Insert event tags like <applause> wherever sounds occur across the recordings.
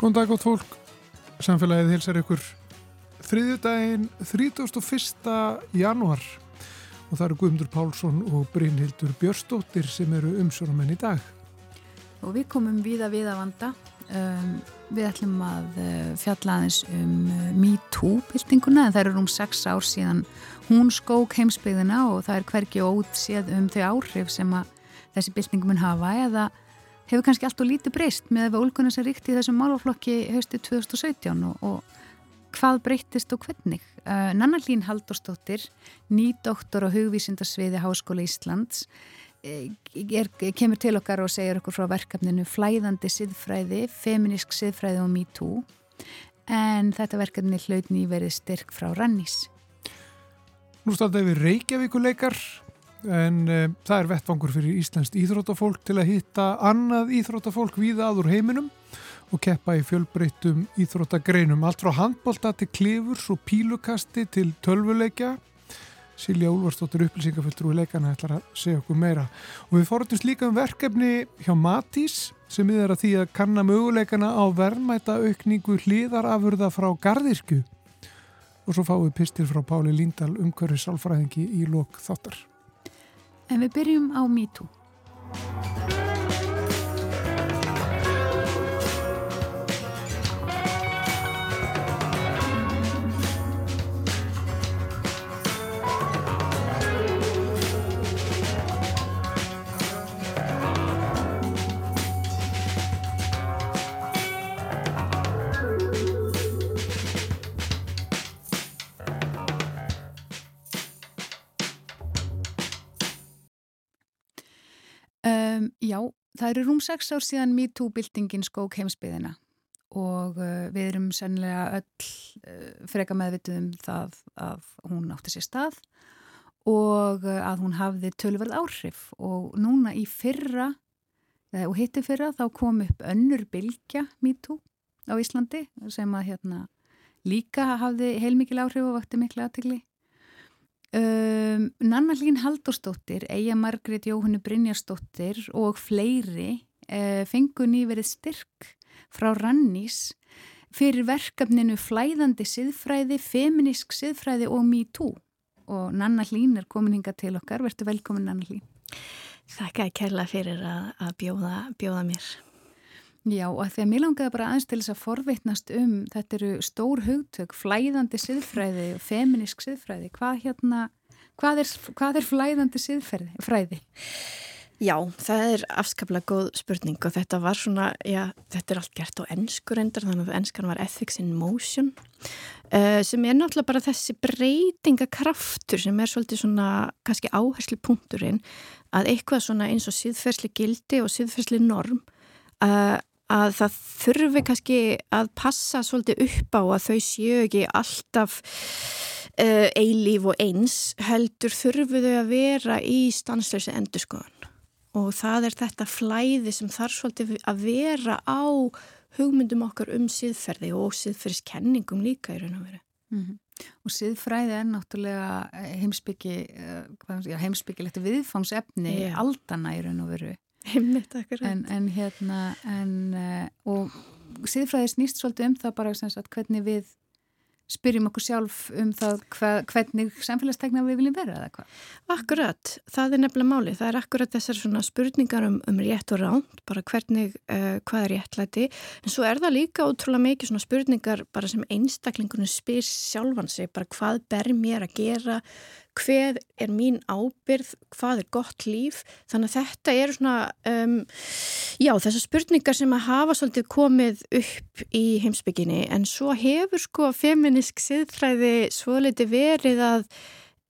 Góðan dag gott fólk, samfélagið hilsar ykkur þriðjudaginn 31. januar og það eru Guðmundur Pálsson og Brynhildur Björstóttir sem eru umsjónamenn í dag. Og við komum viða við að vanda. Um, við ætlum að uh, fjalla aðeins um uh, MeToo-byltinguna en það eru rúm 6 ár síðan hún skók heimsbyggðina og það er hverki ót séð um þau áhrif sem að þessi byltingum mun hafa eða hefur kannski allt og lítið breyst með að við ólgunum sem ríkti í þessum málaflokki höstu 2017 og, og hvað breytist og hvernig. Uh, Nanna Lín Haldurstóttir, nýdoktor á hugvísindarsviði Háskóla Íslands, eh, er, kemur til okkar og segir okkur frá verkefninu Flæðandi siðfræði, Feminisk siðfræði og MeToo en þetta verkefni hlaut nýverið styrk frá Rannís. Nú startaði við Reykjavíkuleikar en um, það er vettvangur fyrir Íslandst íþróttafólk til að hitta annað íþróttafólk víða aður heiminum og keppa í fjölbreyttum íþróttagreinum. Allt frá handbólta til klifurs og pílukasti til tölvuleikja. Silja Úlvarsdóttir upplýsingafulltrúi leikana ætlar að segja okkur meira. Og við fórumst líka um verkefni hjá Matís sem er að því að kanna möguleikana á verðmæta aukningu hlýðarafurða frá Garðirkju og svo fáum við pistil frá Páli Líndal umhverfið sálfræðingi í lok þáttar En við byrjum á MeToo. Um, já, það eru rúm 6 ár síðan MeToo-byltingin skók heimsbyðina og uh, við erum sennilega öll uh, freka meðvituð um það að hún átti sér stað og uh, að hún hafði tölverð áhrif. Og núna í fyrra og hitti fyrra þá kom upp önnur bylgja MeToo á Íslandi sem að hérna líka hafði heilmikil áhrif og vakti miklu aðtegli Um, Nanna Hlín Haldurstóttir, Eija Margret Jóhannu Brynjarstóttir og fleiri uh, fengu nýverið styrk frá Rannís fyrir verkefninu Flæðandi siðfræði, Feminisk siðfræði og MeToo og Nanna Hlín er komin hinga til okkar, verður velkomin Nanna Hlín. Þakka kella fyrir að, að bjóða, bjóða mér. Já og því að mér langaði bara aðeins til þess að forvitnast um þetta eru stór hugtök, flæðandi siðfræði og feminisk siðfræði. Hvað, hérna, hvað, er, hvað er flæðandi siðfræði? Já, það er afskaplega góð spurning og þetta var svona, já, þetta er allt gert á ennskur endar, þannig að ennskan var Ethics in Motion uh, sem er náttúrulega bara þessi breytingakraftur sem er svolítið svona kannski áherslu punkturinn að eitthvað svona eins og siðferðsli gildi og siðferðsli norm uh, að það þurfi kannski að passa svolítið upp á að þau séu ekki alltaf uh, eilíf og eins heldur þurfu þau að vera í stansleysi endurskoðan og það er þetta flæði sem þarf svolítið að vera á hugmyndum okkar um síðferði og síðferðiskenningum líka í raun og veru. Mm -hmm. Og síðfræði er náttúrulega heimsbyggi, heimsbyggilegt viðfangsefni yeah. aldana í raun og veru. <laughs> Heimnit, akkurat. En, en hérna, en, uh, og síðfræði snýst svolítið um það bara sagt, hvernig við spyrjum okkur sjálf um það hva, hvernig samfélagstegna við viljum vera eða hvað? Akkurat, það er nefnilega máli. Það er akkurat þessar svona spurningar um, um rétt og ránt, bara hvernig, uh, hvað er réttlæti. En svo er það líka ótrúlega mikið svona spurningar bara sem einstaklingunum spyr sjálfan sig, bara hvað ber mér að gera, hver er mín ábyrð, hvað er gott líf, þannig að þetta eru svona, um, já þessar spurningar sem að hafa svolítið komið upp í heimsbygginni en svo hefur sko feminisk siðfræði svo litið verið að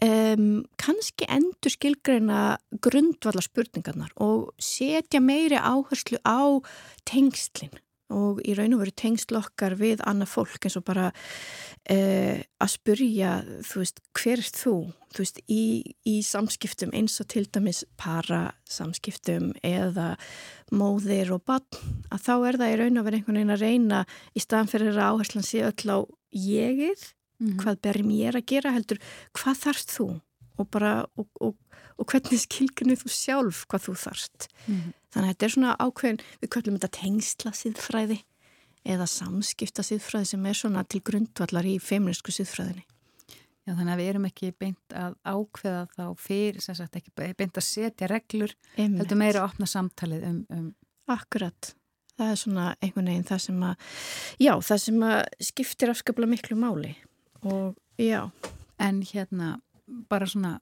um, kannski endur skilgreina grundvallar spurningarnar og setja meiri áherslu á tengslinn og í raun og veru tengslokkar við annað fólk eins og bara uh, að spurja, þú veist, hver er þú? Þú veist, í, í samskiptum eins og til dæmis para samskiptum eða móðir og bann, að þá er það í raun og veru einhvern veginn að reyna í staðan fyrir að áherslan sé öll á jegið, mm -hmm. hvað ber mér að gera heldur, hvað þarfst þú? Og bara, og, og, og hvernig skilgjörnir þú sjálf hvað þú þarfst. Mm. Þannig að þetta er svona ákveðin, við köllum þetta tengsla síðfræði eða samskipta síðfræði sem er svona til grundvallar í feministku síðfræðinni. Já, þannig að við erum ekki beint að ákveða þá fyrir, sem sagt, ekki beint að setja reglur, heldur meira að opna samtalið um, um... Akkurat, það er svona einhvern veginn það sem að, já, það sem að skiptir afskaplega miklu máli og já. En hérna, bara svona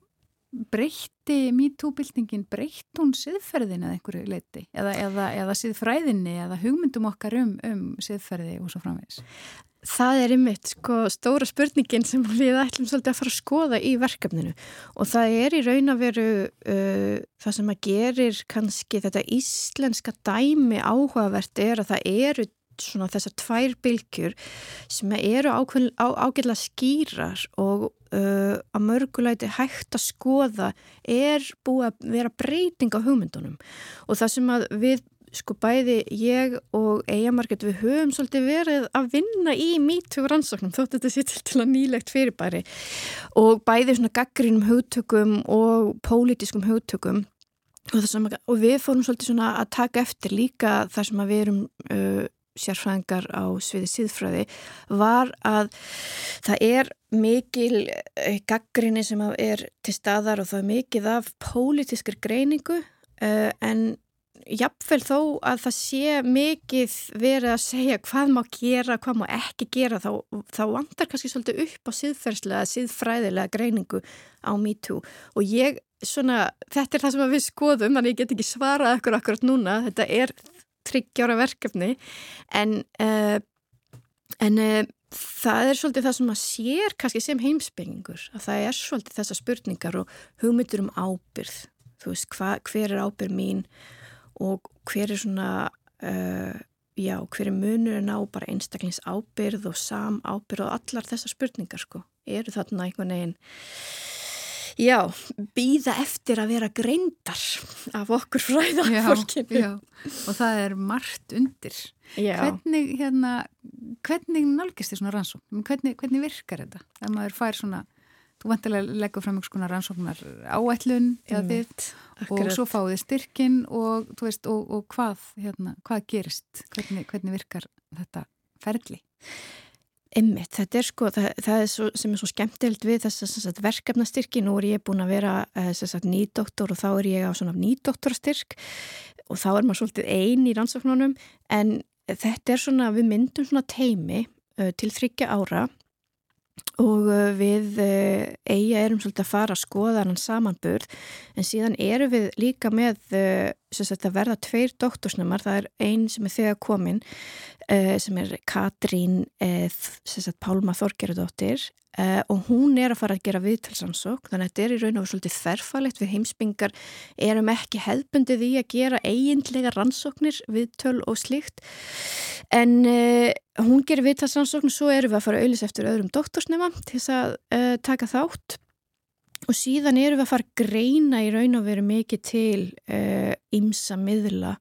breytti MeToo-byltingin, breytt hún siðferðin eða einhverju leiti eða, eða, eða siðfræðinni eða hugmyndum okkar um, um siðferði og svo framvegs? Það er ymitt sko stóra spurningin sem við ætlum svolítið að fara að skoða í verkefninu og það er í raun að veru uh, það sem að gerir kannski þetta íslenska dæmi áhugavert er að það eru svona þessar tvær bylgjur sem eru ágæðlega skýrar og uh, að mörguleiti hægt að skoða er búið að vera breyting á hugmyndunum. Og það sem að við sko bæði ég og eigamarkett við höfum svolítið verið að vinna í mítug rannsóknum þótt þetta sé til að nýlegt fyrirbæri. Og bæði svona gaggrínum hugtökum og pólitískum hugtökum. Og, og við fórum svolítið svona að taka eftir líka þar sem að við erum uh, sérfræðingar á sviði síðfræði var að það er mikil eh, gaggrinni sem er til staðar og það er mikið af pólitískir greiningu uh, en jafnvel þó að það sé mikið verið að segja hvað má gera, hvað má ekki gera þá, þá vandar kannski svolítið upp á síðferðslega, síðfræðilega greiningu á MeToo. Og ég svona, þetta er það sem við skoðum þannig ég get ekki svarað ekkur akkurat núna. Þetta er tryggjára verkefni. En, uh, en uh, það er svolítið það sem maður sér kannski sem heimsbyggingur að það er svolítið þessa spurningar og hugmyndur um ábyrð þú veist, hva, hver er ábyrð mín og hver er svona uh, já, hver er munurinn á bara einstaklings ábyrð og sam ábyrð og allar þessar spurningar sko, eru þarna einhvern veginn Já, býða eftir að vera greindar af okkur fræðarfólkinu. Já, já, og það er margt undir. Já. Hvernig, hérna, hvernig nálgist þið svona rannsókn? Hvernig, hvernig virkar þetta? Þegar maður fær svona, þú vantilega leggur fram einhvers konar rannsóknar áætlun eða þitt og svo fáið styrkin og, veist, og, og hvað, hérna, hvað gerist? Hvernig, hvernig virkar þetta ferli? Einmitt, þetta er sko, það, það er svo, sem er svo skemmtild við þess að verkefnastyrki, nú er ég búin að vera eh, nýdoktor og þá er ég á svona nýdoktorastyrk og þá er maður svolítið einn í rannsóknunum. En þetta er svona, við myndum svona teimi uh, til þryggja ára og uh, við uh, eiga erum svolítið að fara að skoða hann samanburð. En síðan eru við líka með að verða tveir doktorsnumar, það er einn sem er þegar komin Eh, sem er Katrín eh, Pálma Þorgerudóttir eh, og hún er að fara að gera viðtalsansók þannig að þetta er í raun og svolítið þerfalegt við heimsbyngar erum ekki hefbundið í að gera eigindlega rannsóknir viðtöl og slíkt en hún gerir viðtalsansókn og svo erum við að fara að auðvisa eftir öðrum doktorsnema til þess að taka þátt og síðan erum við að fara að greina í raun og veru mikið til ymsa uh, miðla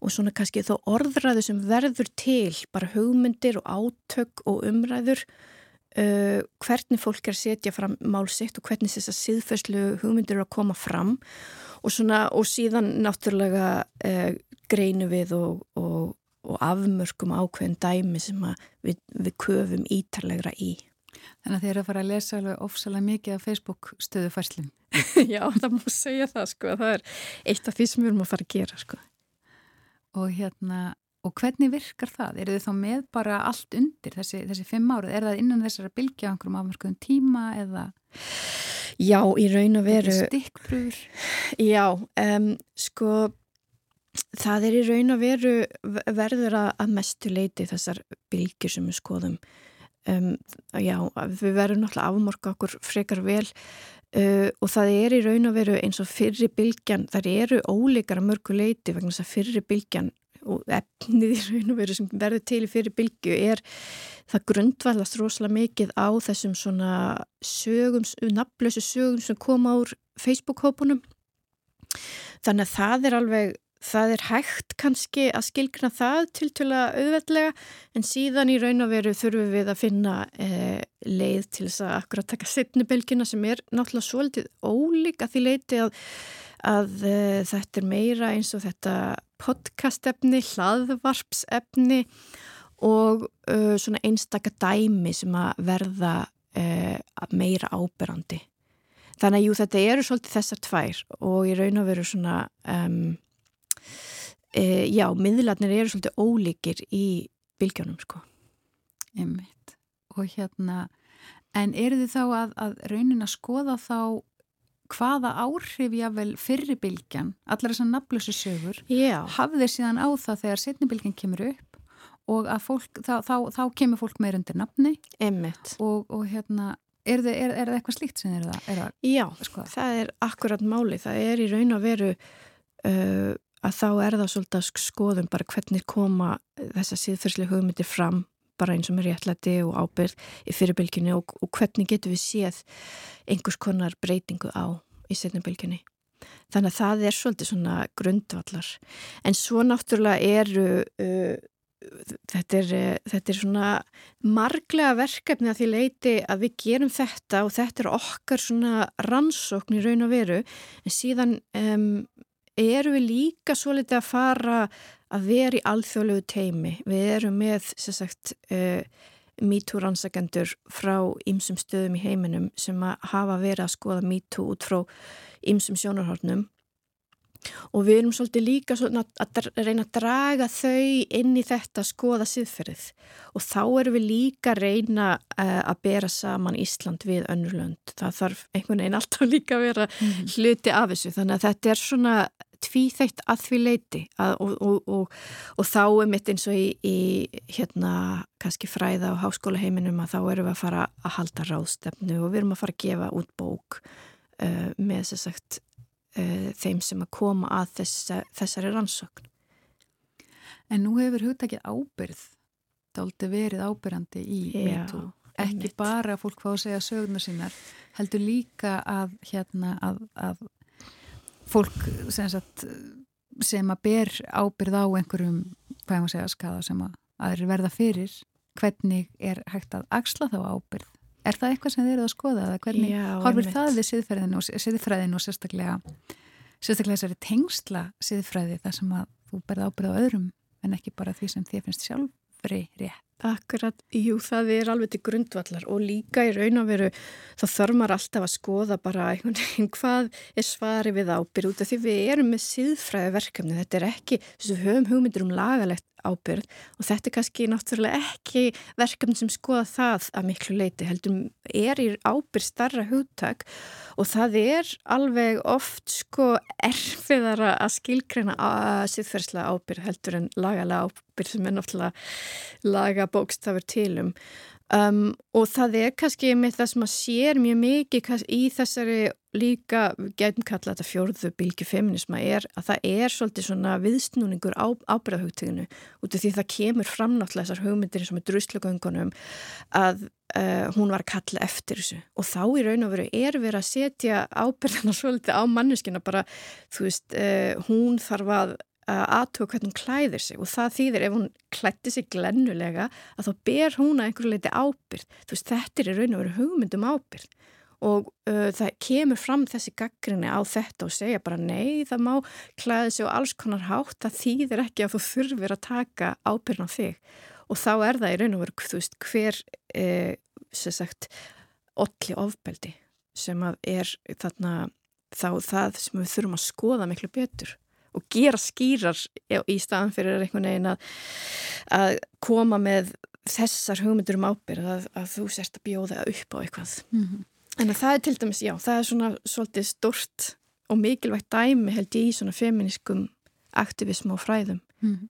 og svona kannski þó orðræðu sem verður til, bara hugmyndir og átök og umræður uh, hvernig fólk er að setja fram málsitt og hvernig þess að síðfæslu hugmyndir eru að koma fram og, svona, og síðan náttúrulega uh, greinu við og, og, og afmörkum ákveðin dæmi sem við, við köfum ítarlegra í. Þannig að þið eru að fara að lesa alveg ofsalega mikið af Facebook stöðufærslum. <laughs> Já, það má segja það sko, það er eitt af því sem við erum að fara að gera sko og hérna og hvernig virkar það? Er þið þá með bara allt undir þessi, þessi fimm árið? Er það innan þessara bylgja á einhverjum afmörkuðum tíma eða? Já, í raun og veru stikkpröfur? Já, um, sko það er í raun og veru verður að mestu leiti þessar bylgjur sem við skoðum um, já, við verðum náttúrulega afmorka okkur frekar vel. Uh, og það er í raun og veru eins og fyrri bylgjan, þar eru ólíkar að mörgu leiti vegna þess að fyrri bylgjan og efnið í raun og veru sem verður til í fyrri bylgju er það grundvallast rosalega mikið á þessum svona sögum, nafnlösu sögum sem koma úr Facebook-hópunum þannig að það er alveg það er hægt kannski að skilkna það til til að auðveldlega en síðan í raun og veru þurfum við að finna eh, leið til þess að akkurat taka setnibelgina sem er náttúrulega svolítið ólík að því leiti að, að eh, þetta er meira eins og þetta podcastefni, hlaðvarpsefni og uh, svona einstaka dæmi sem að verða uh, meira áberandi. Þannig að jú, þetta eru svolítið þessar tvær og ég raun að veru svona, um, uh, já, miðlarnir eru svolítið ólíkir í bylgjónum, sko. Einmitt. Og hérna, en eru þið þá að, að raunin að skoða þá hvaða áhrif jável fyrribilgjan, allar þessar nafnlösu sögur, Já. hafði síðan á það þegar setnibilgjan kemur upp og að fólk, þá, þá, þá kemur fólk meir undir nafni Emmitt. og, og hérna, er það, er, er það eitthvað slíkt sem er það? Er það Já, sko? það er akkurat máli. Það er í raun að veru uh, að þá er það svolítið að skoðum bara hvernig koma þessa síðferðslega hugmyndir fram bara eins og með réttlæti og ábyrð í fyrirbylginni og, og hvernig getur við séð einhvers konar breytingu á í setnubylginni. Þannig að það er svolítið svona grundvallar. En svo náttúrulega eru, uh, þetta, er, uh, þetta er svona marglega verkefni að því leiti að við gerum þetta og þetta er okkar svona rannsókn í raun og veru en síðan um, eru við líka svolítið að fara að vera í alþjóðlegu teimi. Við erum með, sem sagt, uh, MeToo rannsakendur frá ýmsum stöðum í heiminum sem hafa verið að skoða MeToo út frá ýmsum sjónarhornum og við erum svolítið líka að reyna að draga þau inn í þetta að skoða siðferðið. Og þá erum við líka að reyna uh, að bera saman Ísland við önnurlönd. Það þarf einhvern veginn alltaf líka að vera mm hluti af þessu. Þannig að þetta er svona tvíþægt að því leiti að, og, og, og, og þá er mitt eins og í, í hérna kannski fræða á háskóla heiminum að þá erum við að fara að halda ráðstefnu og við erum að fara að gefa út bók uh, með þess að sagt uh, þeim sem að koma að þessa, þessari rannsókn. En nú hefur hugtakið ábyrð dálti verið ábyrjandi í MeToo. Ekki einmitt. bara að fólk fá að segja söguna sínar, heldur líka að, hérna, að, að fólk sem, sagt, sem að ber ábyrð á einhverjum, hvað ég má segja, skada sem að aðri verða fyrir, hvernig er hægt að axla þá ábyrð? Er það eitthvað sem þið eruð að skoða hvernig Já, horfir einmitt. það við siðfræðinu og, siðfræðinu og sérstaklega, sérstaklega þessari tengsla siðfræði þar sem að þú berða ábyrð á öðrum en ekki bara því sem þið finnst sjálfri rétt? Akkurat, jú, það er alveg til grundvallar og líka í raun og veru þá þörmar alltaf að skoða bara einhvern veginn hvað er svari við ábyrð út af því við erum með síðfræði verkefni, þetta er ekki, þess að höfum hugmyndir um lagalegt ábyrð og þetta er kannski náttúrulega ekki verkefni sem skoða það að miklu leiti heldur er í ábyrð starra hugtak. Og það er alveg oft sko erfiðara að skilgreina að síðferðslega ábyrð heldur en lagalega ábyrð sem er náttúrulega laga bókstafur tilum Um, og það er kannski með það sem að sér mjög mikið í þessari líka, við getum kallað þetta fjórðu bylgi feminisma, er að það er svolítið svona viðsnúningur á ábyrðahugtöginu út af því það kemur fram náttúrulega þessar hugmyndir sem er druslugöngunum að uh, hún var að kalla eftir þessu. Og þá í raun og veru er verið að setja ábyrðana <laughs> svolítið á manneskina bara, þú veist, uh, hún þarf að aðtuga hvernig hún klæðir sig. Og það þýðir ef hún klætti sig glennulega að þá ber hún að einhverju leiti ábyrð þú veist þetta er raun og veru hugmyndum ábyrð og uh, það kemur fram þessi gaggrinni á þetta og segja bara nei það má klæði sig og alls konar hátt. Það þýðir ekki að þú þurfir að taka ábyrðin á þig. Og þá er það í raun og veru þú veist hver eh, sem sagt olli ofbeldi sem að er þarna þá það sem við þurfum að skoða miklu betur og gera skýrar í staðan fyrir einhvern veginn að, að koma með þessar hugmyndur um ábyrð að, að þú sérst að bjóða upp á eitthvað. Mm -hmm. En það er til dæmis, já, það er svona svolítið stort og mikilvægt dæmi held ég í svona feminískum aktivism og fræðum. Mm -hmm.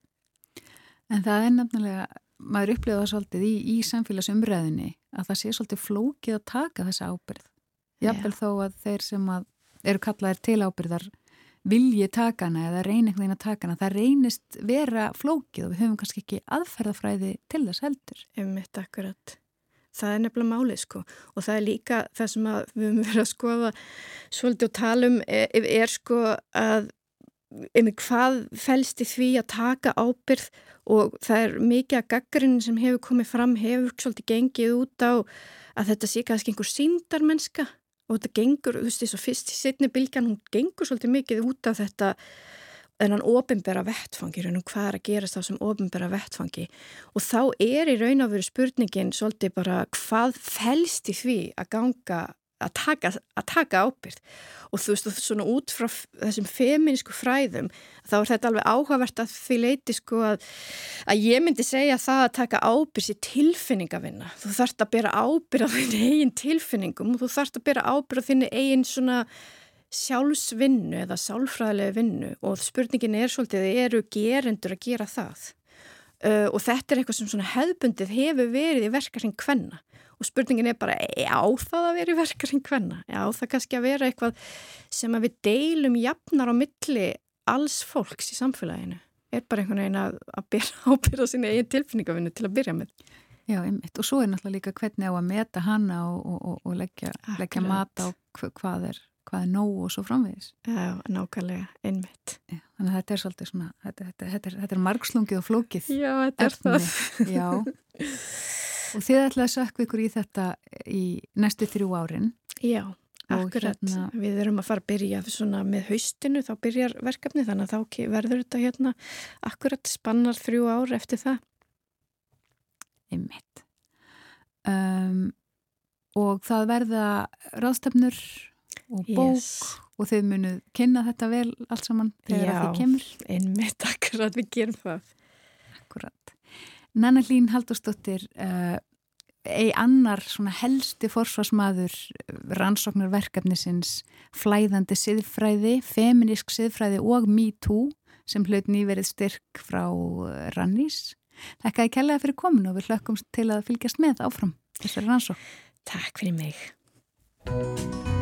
En það er nefnilega, maður upplifa það svolítið í, í samfélagsumræðinni að það sé svolítið flókið að taka þessa ábyrð. Jáfnvel þó að þeir sem að eru kallaðir til ábyrðar vilji takana eða reyni einhvern veginn að takana það reynist vera flókið og við höfum kannski ekki aðferðafræði til þess heldur. Um mitt akkurat. Það er nefnilega málið sko. Og það er líka það sem við höfum verið að skoða svolítið og tala um er, er sko að um hvað fælst í því að taka ábyrð og það er mikið að gaggarinn sem hefur komið fram hefur svolítið gengið út á að þetta sé kannski einhver síndarmennska og þetta gengur, þú veist, þess að fyrst í setni bylgjan, hún gengur svolítið mikið út af þetta þennan ofinbera vettfangi, raun og hvað er að gerast þá sem ofinbera vettfangi og þá er í raun og veru spurningin svolítið bara hvað fælst í því að ganga að taka, að taka ábyrð og þú veist, og svona út frá þessum feminísku fræðum, þá er þetta alveg áhugavert að því leiti sko að, að ég myndi segja það að taka ábyrð sér tilfinningavinna. Þú þarfst að bera ábyrð á þinn eigin tilfinningum og þú þarfst að bera ábyrð á þinn eigin svona sjálfsvinnu eða sálfræðilegu vinnu. Og spurningin er svolítið, eru gerendur að gera það? Uh, og þetta er eitthvað sem svona hefbundið hefur verið í verkarinn kvenna og spurningin er bara, á það að vera í verkarinn kvenna? Já, það kannski að vera eitthvað sem að við deilum jafnar á milli alls fólks í samfélaginu er bara einhvern veginn að, að byrja <laughs> ábyrða sína eigin tilfinningavinnu til að byrja með Já, einmitt. Og svo er náttúrulega líka hvernig á að meta hana og, og, og leggja, leggja mat á hvað er hvað er nóg og svo framvegis. Já, nákvæmlega, einmitt. Já, þannig að þetta er svolítið svona, þetta, þetta, þetta, er, þetta er margslungið og flókið. Já, þetta er það. Já, <laughs> og þið ætlaði að sökku ykkur í þetta í næstu þrjú árin. Já, akkurat. Hérna, Við erum að fara að byrja svona með haustinu, þá byrjar verkefni, þannig að þá verður þetta hérna akkurat spannar þrjú ár eftir það. Einmitt. Um, og það verða ráðstefnur og bók yes. og þau munuð kynna þetta vel allt saman þegar það kemur. Já, einmitt <laughs> akkurat við gerum það. Akkurat. Nanna Lín Haldurstóttir, uh, ei annar helsti forsvarsmaður uh, rannsóknarverkefnisins flæðandi siðfræði, feminísk siðfræði og MeToo sem hlaut nýverið styrk frá uh, Rannís. Þakka ég kellaði fyrir komin og við hlökkum til að fylgjast með áfram þessari rannsók. Takk fyrir mig.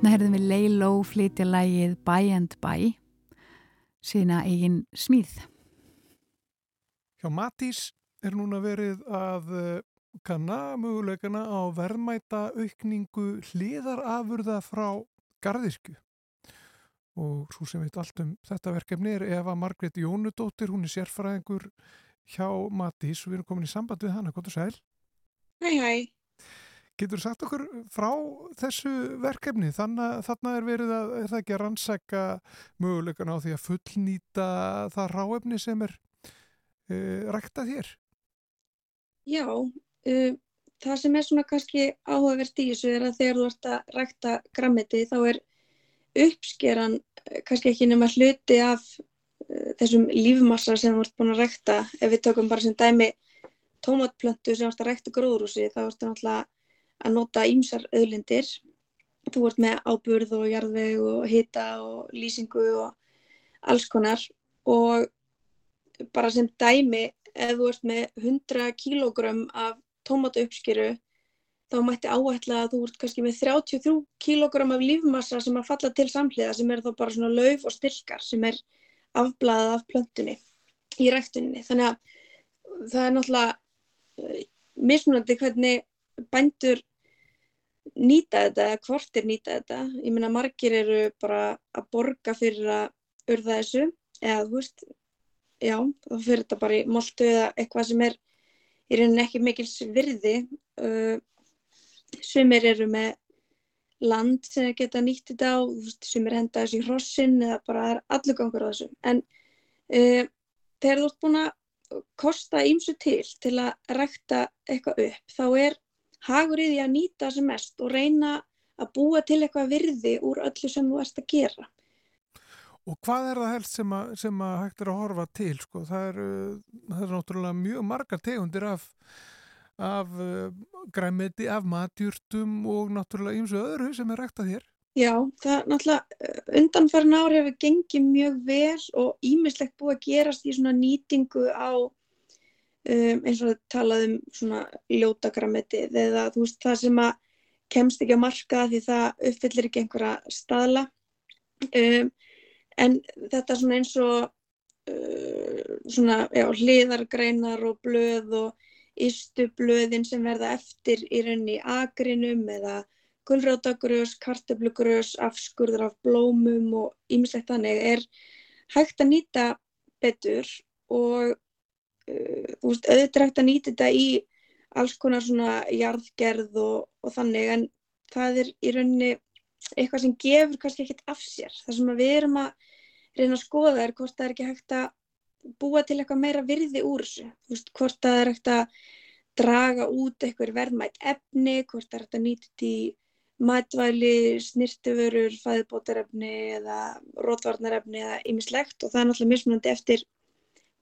Þarna herðum við Leiló flytja lægið By and By sína eigin smíð. Hjá Matís er núna verið að eh, kanna möguleikana á verðmæta aukningu hliðarafurða frá gardirsku og svo sem veit allt um þetta verkefni er Eva Margret Jónudóttir, hún er sérfræðingur hjá Matís og við erum komin í samband við hana, gott og sæl. Hæ, hæ. Getur sagt okkur frá þessu verkefni? Þannig, þannig er verið að, er það ekki að rannsækka mögulegan á því að fullnýta það ráefni sem er uh, ræktað hér? Já, uh, það sem er svona kannski áhugavert í þessu er að þegar þú ert að rækta grammiti þá er uppskeran uh, kannski ekki nema hluti af uh, þessum lífmassa sem þú ert búin að rækta. Ef við tökum bara sem dæmi tómatplöntu sem þú ert að rækta gróðrúsi þá ertu náttúrulega að nota ímsar auðlindir. Þú ert með áburð og jarðveg og hita og lýsingu og alls konar og bara sem dæmi ef þú ert með 100 kílógram af tómatuppskeru þá mætti áætla að þú ert kannski með 33 kílógram af lífmassa sem að falla til samhliða sem er þá bara svona lauf og styrkar sem er afblaðað af plöntunni í ræktuninni. Þannig að það er náttúrulega eh, mismunandi hvernig bændur nýta þetta eða hvort er nýta þetta. Ég meina margir eru bara að borga fyrir að urða þessu eða þú veist, já, þá fyrir þetta bara í moltu eða eitthvað sem er í rauninni ekki mikils virði. Uh, sumir eru með land sem geta nýtt þetta á, sumir henda þessu í hrossin eða bara er allur gangur á þessu. En uh, þegar þú ert búin að kosta ímsu til til að rækta eitthvað upp, þá er hagur í því að nýta sem mest og reyna að búa til eitthvað virði úr öllu sem þú ert að gera. Og hvað er það helst sem að, sem að hægt er að horfa til? Sko? Það, er, það er náttúrulega mjög margar tegundir af, af uh, græmiti, af matjúrtum og náttúrulega eins og öðru sem er rægt að þér. Já, það náttúrulega undanfærin ár hefur gengið mjög vel og ímislegt búið að gerast í svona nýtingu á um, eins og það talaðum svona ljótagrametið eða þú veist það sem að kemst ekki á marka því það uppfyllir ekki einhverja staðla. Um, en þetta svona eins og uh, svona já, hliðargreinar og blöð og ystu blöðin sem verða eftir í raunni agrinum eða gulrótagrös, kartöflugrös, afskurður af blómum og ímislegt þannig er hægt að nýta betur og auðvitað hægt að nýta þetta í alls konar svona jarðgerð og, og þannig en það er í rauninni eitthvað sem gefur kannski ekkert af sér. Það sem við erum að reyna að skoða er hvort það er ekki hægt að búa til eitthvað meira virði úr þessu. Hvort það er hægt að draga út eitthvað verðmætt efni, hvort það er hægt að nýta þetta í matvæli, snirtiförur, fæðbótarefni eða rótvarnarefni eða ýmislegt og það er náttúrulega mismunandi eftir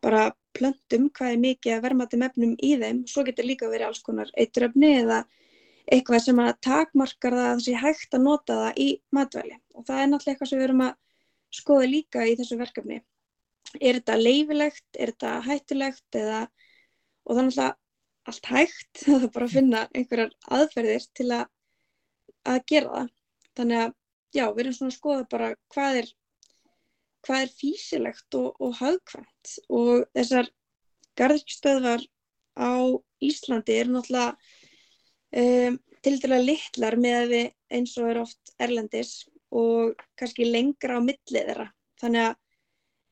bara plöntum hvað er mikið að vermaðum efnum í þeim. Svo getur líka verið alls konar eituröfni eða eitthvað sem að takmarkar það að það sé hægt að nota það í matvæli. Og það er náttúrulega eitthvað sem við erum að skoða líka í þessu verkefni. Er þetta leifilegt, er þetta hættulegt eða, og það er náttúrulega allt hægt, <laughs> það er bara að finna einhverjar aðferðir til að, að gera það. Þannig að já, við erum svona að skoða bara hvað er hvað er físilegt og, og hagkvæmt og þessar garðskistöðvar á Íslandi er náttúrulega um, til dæla litlar með eins og er oft erlendis og kannski lengra á millið þeirra. Þannig að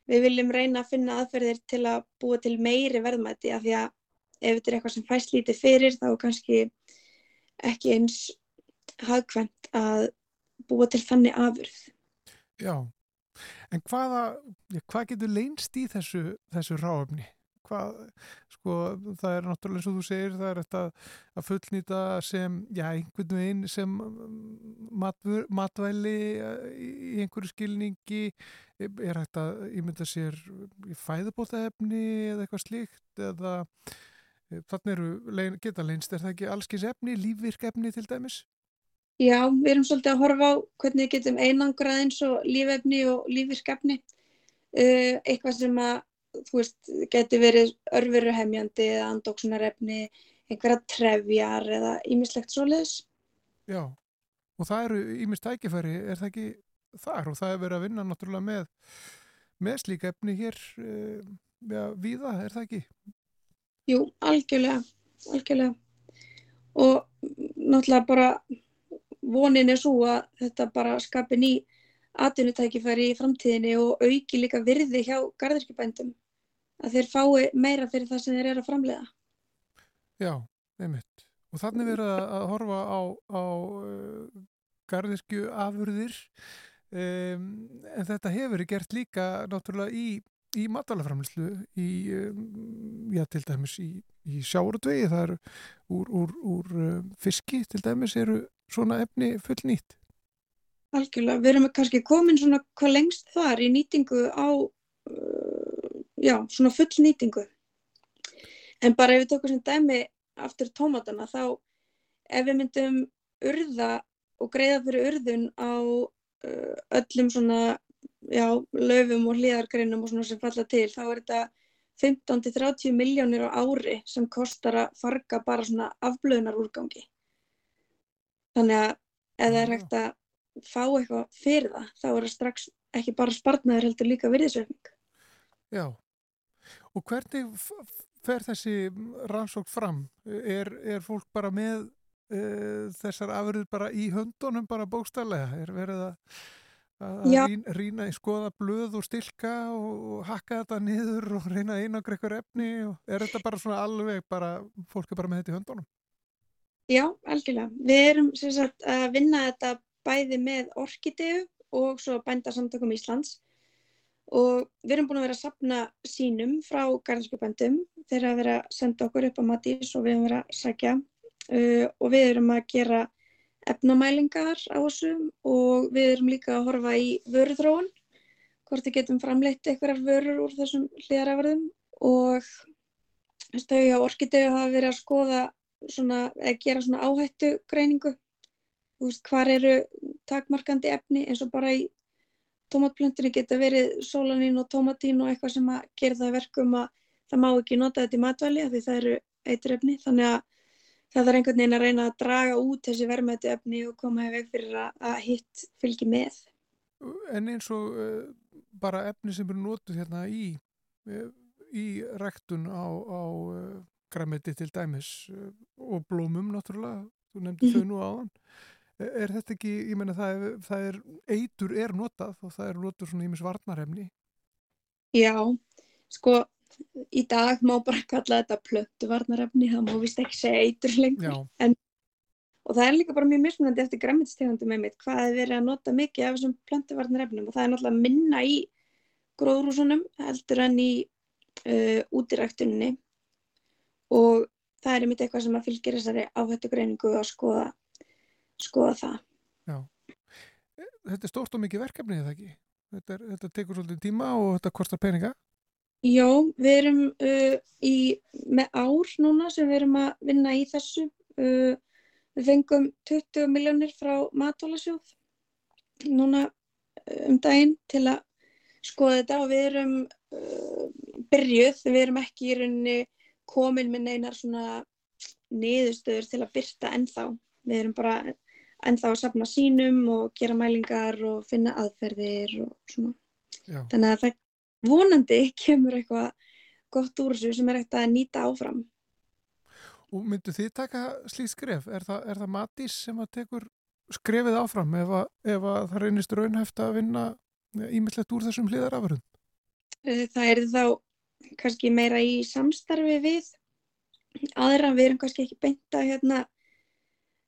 við viljum reyna að finna aðferðir til að búa til meiri verðmæti af því að ef þetta er eitthvað sem fæst lítið fyrir þá kannski ekki eins hagkvæmt að búa til þannig afurð. Já, En hvaða, hvað getur leynst í þessu, þessu ráöfni? Hvað, sko, það er náttúrulega eins og þú segir, það er þetta að fullnýta sem, já, einhvern veginn sem matvör, matvæli eh, í einhverju skilningi, er hægt að ímynda sér í fæðubótaefni eða eitthvað slíkt eða eh, þannig eru, geta leynst, er það ekki allskins efni, lífvirkefni til dæmis? Já, við erum svolítið að horfa á hvernig við getum einangrað eins og lífefni og lífvirkefni. Uh, eitthvað sem að, þú veist, getur verið örfuruhemjandi eða andóksunarefni, einhverja trefjar eða ímislegt svoleiðis. Já, og það eru ímist tækifæri, er það ekki þar og það er verið að vinna náttúrulega með, með slíka efni hér uh, ja, viða, er það ekki? Jú, algjörlega, algjörlega og náttúrulega bara vonin er svo að þetta bara skapi ný atvinnutækifæri í framtíðinni og auki líka virði hjá gardirkjubændum að þeir fái meira fyrir það sem þeir eru að framlega. Já, einmitt. Og þannig verið að horfa á, á uh, gardirkju afurðir um, en þetta hefur gert líka náttúrulega í, í matalaframlislu í, um, já til dæmis í, í sjáurtvegi, það eru úr, úr, úr um, fiski til dæmis eru svona efni full nýtt. Algjörlega, við erum kannski komin svona hvað lengst þar í nýtingu á, uh, já, svona full nýtingu. En bara ef við tökum sem dæmi aftur tómatana þá ef við myndum urða og greiða fyrir urðun á uh, öllum svona, já, löfum og hlýðargreinum og svona sem falla til, þá er þetta 15-30 miljónir á ári sem kostar að farga bara svona afblöðunar úrgangi. Þannig að ef það er hægt að fá eitthvað fyrir það, þá er það strax ekki bara spartnaður heldur líka virðisveikning. Já, og hvernig fer þessi rannsók fram? Er, er fólk bara með uh, þessar afröður bara í höndunum bara bókstælega? Er verið að, að rýna, í skoða blöð og stilka og hakka þetta niður og reyna einangra ykkur efni? Er þetta bara svona alveg bara, fólk er bara með þetta í höndunum? Já, algjörlega. Við erum sagt, að vinna þetta bæði með orkidegu og svo bændarsamtökum Íslands og við erum búin að vera að sapna sínum frá garðskjöpendum þeir að vera að senda okkur upp á Matís og við erum verið að sækja uh, og við erum að gera efnamælingar á þessu og við erum líka að horfa í vöruþróun hvort við getum framleitt einhverjar vörur úr þessum hlýðarafverðum og þau á orkidegu hafa verið að skoða svona, eða gera svona áhættu greiningu þú veist, hvar eru takmarkandi efni eins og bara í tómatplöntunni geta verið sólanín og tómatín og eitthvað sem að gera það verkum að það má ekki nota þetta í matvæli af því það eru eitur efni þannig að það er einhvern veginn að reyna að draga út þessi verðmættu efni og koma í veg fyrir að, hitt fylgi með. En eins og uh, bara efni sem eru nótuð hérna í uh, í rektun á, á uh, græmiti til dæmis og blómum náttúrulega, þú nefndi þau nú áðan er þetta ekki, ég menna það, það er eitur er notað og það er notað svona ímis varnarhefni Já, sko í dag má bara kalla þetta plöttu varnarhefni, það má vist ekki segja eitur lengur en, og það er líka bara mjög mismunandi eftir græmitstegundum með mitt hvað er verið að nota mikið af þessum plöttu varnarhefnum og það er náttúrulega minna í gróðrúsunum heldur en í uh, útiræktunni og það er einmitt eitthvað sem að fylgir þessari áhættu greiningu og að skoða skoða það. Já. Þetta er stórt og mikið verkefni eða ekki? Þetta, er, þetta tekur svolítið tíma og þetta kostar peninga? Já, við erum uh, í, með ár núna sem við erum að vinna í þessu. Uh, við fengum 20 miljónir frá matválasjóð núna uh, um daginn til að skoða þetta og við erum uh, byrjuð, við erum ekki í rauninni komin með neinar svona niðurstöður til að byrta ennþá. Við erum bara en þá að sapna sínum og gera mælingar og finna aðferðir og svona. Já. Þannig að það vonandi kemur eitthvað gott úr þessu sem er ekkert að nýta áfram. Og myndu þið taka slíð skref? Er það, er það Matís sem að tekur skrefið áfram ef, að, ef að það reynist raunhæft að vinna ímyndlegt úr þessum hliðarafurðum? Eh, það er þá kannski meira í samstarfi við aðra, við erum kannski ekki beinta hérna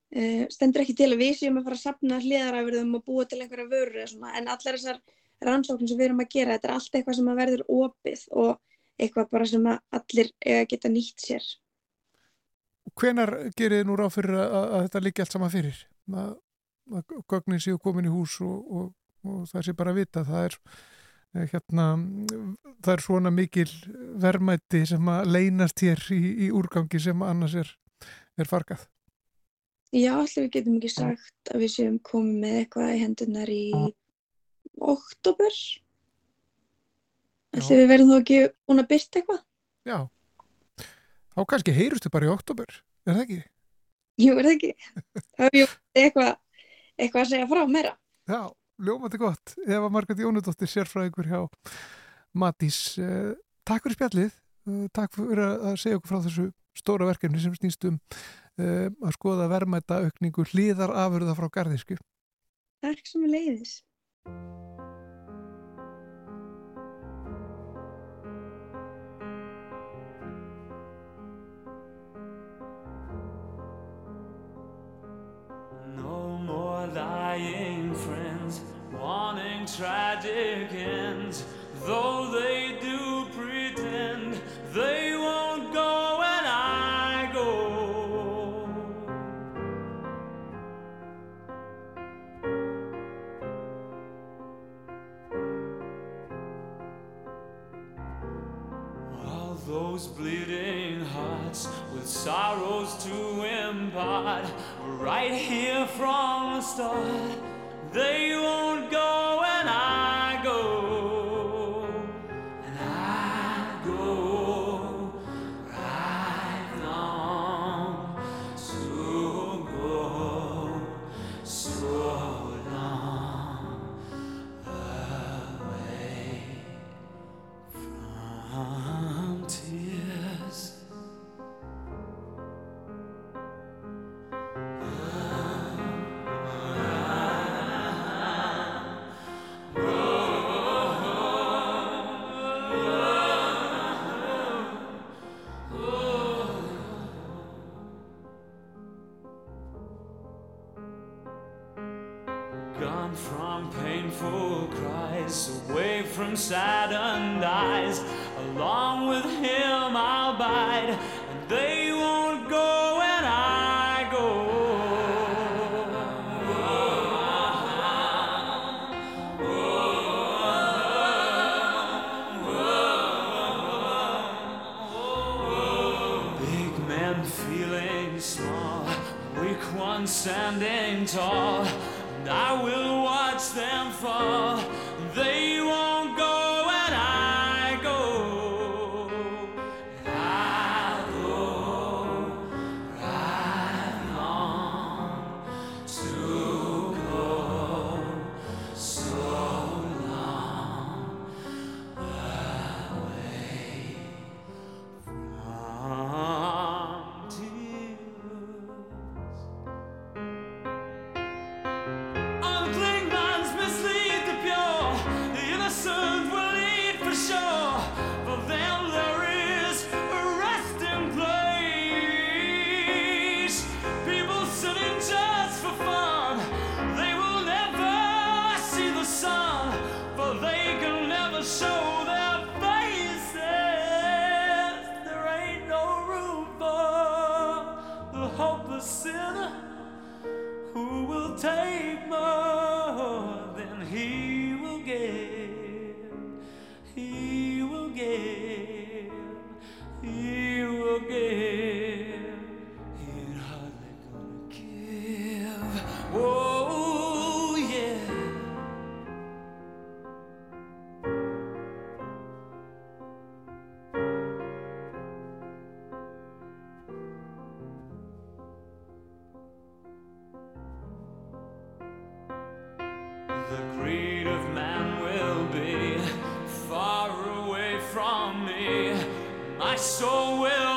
Uh, stendur ekki til að við séum að fara að sapna hliðarafyrðum og búa til einhverja vörur en allar þessar rannsóknir sem við erum að gera þetta er allt eitthvað sem að verður opið og eitthvað bara sem að allir geta nýtt sér. Hvenar gerir þið nú ráð fyrir að, að þetta líki allt sama fyrir? að, að gögnin séu komin í hús og, og, og það sé bara að vita það er eh, hérna það er svona mikil vermætti sem að leynast hér í, í úrgangi sem annars er, er fargað. Já, allir við getum ekki sagt að við séum komið með eitthvað í hendunar í oktober. Allir við verðum þó ekki búin að byrta eitthvað. Já, þá kannski heyrustu bara í oktober, er það ekki? Jú, er það ekki. Þá er eitthvað, eitthvað að segja frá meira. Já, ljómandi gott. Eva Margret Jónudóttir, sérfræðingur hjá Matís. Eh, takk fyrir spjallið. Eh, takk fyrir að segja okkur frá þessu stóra verkefni sem snýst um uh, að skoða verðmæta aukningu hlýðar afurða frá garðisku. Takk sem er leiðis. Lying friends, wanting tragic ends, though they do pretend they won't go when I go. All those bleeding hearts with sorrows to impart right here from the start. They won't go talk. The greed of man will be far away from me. My soul will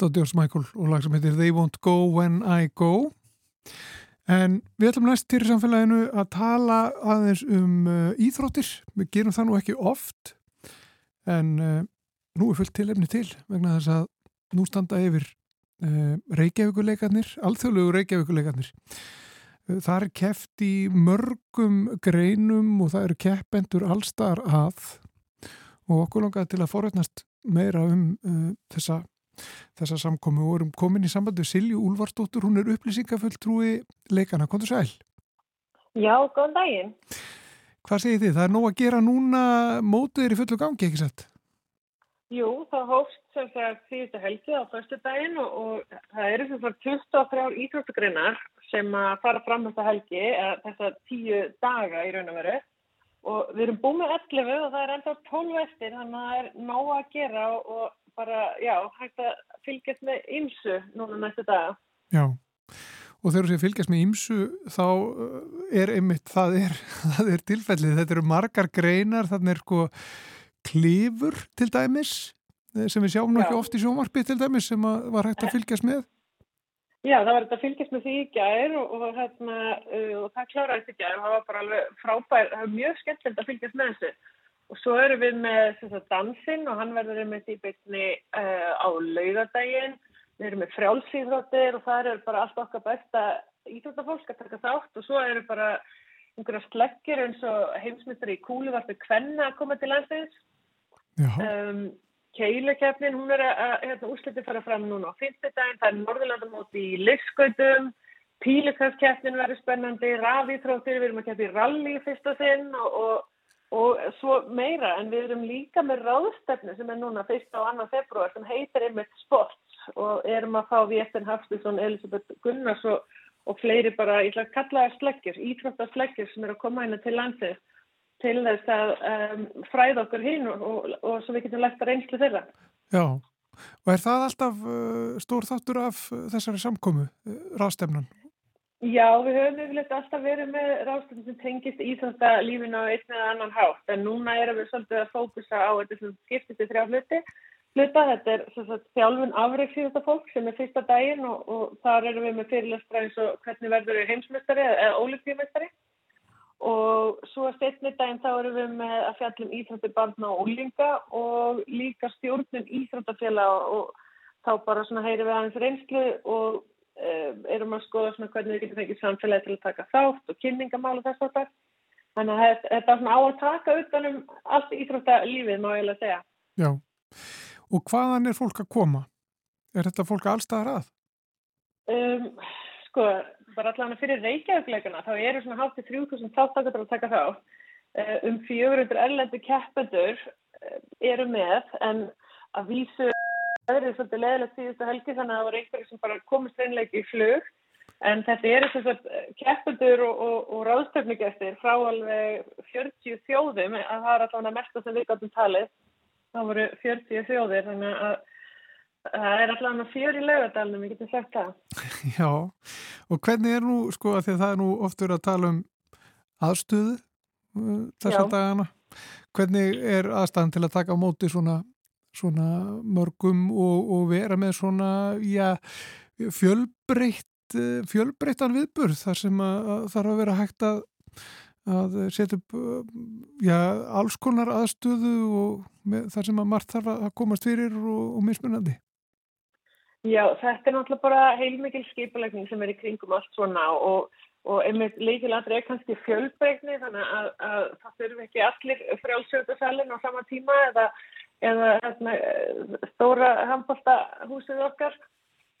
Þetta var George Michael og lag sem heitir They Won't Go When I Go. En við ætlum næst til samfélaginu að tala aðeins um uh, íþróttir. Við gerum það nú ekki oft en uh, nú er fullt tilefni til vegna þess að nú standa yfir uh, Reykjavíkuleikarnir, alþjóðlegu Reykjavíkuleikarnir. Uh, það er keft í mörgum greinum og það eru keppendur allstar að og okkur langaði til að forveitnast meira um uh, þessa þessa samkomi og erum komin í sambandi Silju Úlvarsdóttur, hún er upplýsingafulltrúi leikana, kontur sæl. Já, góðan daginn. Hvað segir þið? Það er nóg að gera núna mótið er í fullu gangi, ekki sett? Jú, það hófst sem sagt síðustu helgi á fyrstu daginn og, og það eru sem sagt 23 íþróttugreinar sem að fara fram þetta helgi, þessa tíu daga í raun og veru. Og við erum búið með 11 og það er enda 12 eftir þannig að það er nóg að gera og bara, já, hægt að fylgjast með ymsu núna næstu daga. Já, og þegar þú fylgjast með ymsu þá uh, er einmitt, það er, <laughs> það er tilfellið, þetta eru margar greinar, þannig er sko klifur til dæmis eh, sem við sjáum nokkið oft í sjómarpi til dæmis sem var hægt að fylgjast með. Já, það var þetta að fylgjast með því í gær og, og, hérna, uh, og það kláraðist í gær og það var bara alveg frábær, mjög skemmtilegt að fylgjast með þessu. Og svo erum við með dansinn og hann verður með því byggni uh, á laugadaginn. Við erum með frjálsýðróttir og það er bara allt okkar besta íþróttafólk að taka þátt og svo eru bara einhverja sleggir eins og heimsmyndari í kúluvartu Kvenna að koma til landsins. Um, Keilakefnin, hún er að hérna, úrsliti fara fram núna á fyrstudaginn. Það er Norðurlandamóti í Livskautum. Pílikaskefnin verður spennandi, rafíþróttir, við erum að keppa í ralli fyrst og sinn og, og og svo meira en við erum líka með ráðstefnu sem er núna 1. og 2. februar sem heitir einmitt sport og erum að fá Véttin Hafstíðsson, Elisabeth Gunnars og, og fleiri bara, ég ætla að kalla það slekkjur, ítróttaslekkjur sem eru að koma hérna til landið til þess að um, fræða okkur hinn og, og, og svo við getum lagt að reynslu þeirra. Já, og er það alltaf uh, stór þáttur af uh, þessari samkomu, uh, ráðstefnan? Já, við höfum yfirleitt alltaf verið með ráðstöndum sem tengist íþjóðstalífinu á einn eða annan hátt, en núna erum við svolítið að fókusa á þetta sem skiptist í þrjá hluti. Hluta, þetta er sagt, þjálfun afriksíðasta fólk sem er fyrsta daginn og, og þar erum við með fyrirlestra eins og hvernig verður við heimsmestari eða óliptíumestari og svo setni daginn þá erum við með að fjallum íþjótti barna og ólinga og líka stjórnum íþjóttafélag og þá bara svona heyri við aðeins reynslu og erum að skoða svona hvernig við getum fengið samfélagi til að taka þátt og kynningamál og þess að það. Þannig að þetta er svona á að taka utanum allt íþróttalífið má ég alveg segja. Já, og hvaðan er fólk að koma? Er þetta fólk allstaðar að? Um, sko, bara allavega fyrir reykjaugleikana þá eru svona hátti 3000 þáttakatur að taka þátt. Uh, um 400 erlendu keppendur eru með en að vísu Það er svolítið leðilegt síðustu helgi þannig að það var einhverju sem bara komist reynleik í flug. En þetta eru svona eh, keppundur og, og, og ráðstöfnugestir frá alveg 40 þjóðum að það er allavega mest að sem við gáttum talið. Það voru 40 þjóðir þannig að það er allavega fjör í laugadalunum, ég geti sagt það. <laughs> Já, og hvernig er nú sko að því að það er nú oft verið að tala um aðstöðu uh, þessa Já. dagana. Hvernig er aðstæðan til að taka á móti svona svona mörgum og, og vera með svona já, fjölbreytt eh, fjölbreyttan viðburð þar sem að, að þarf að vera hægt að að setja upp eh, já, alls konar aðstöðu og með, þar sem að margt þarf að komast fyrir og, og mismunandi. Já, þetta er náttúrulega bara heilmikil skipulegning sem er í kringum allt svona og, og einmitt leikilandri er kannski fjölbreytni þannig að, að það þurfi ekki allir frjálsjöndasælinn á sama tíma eða eða hérna, stóra handbóltahúsið okkar.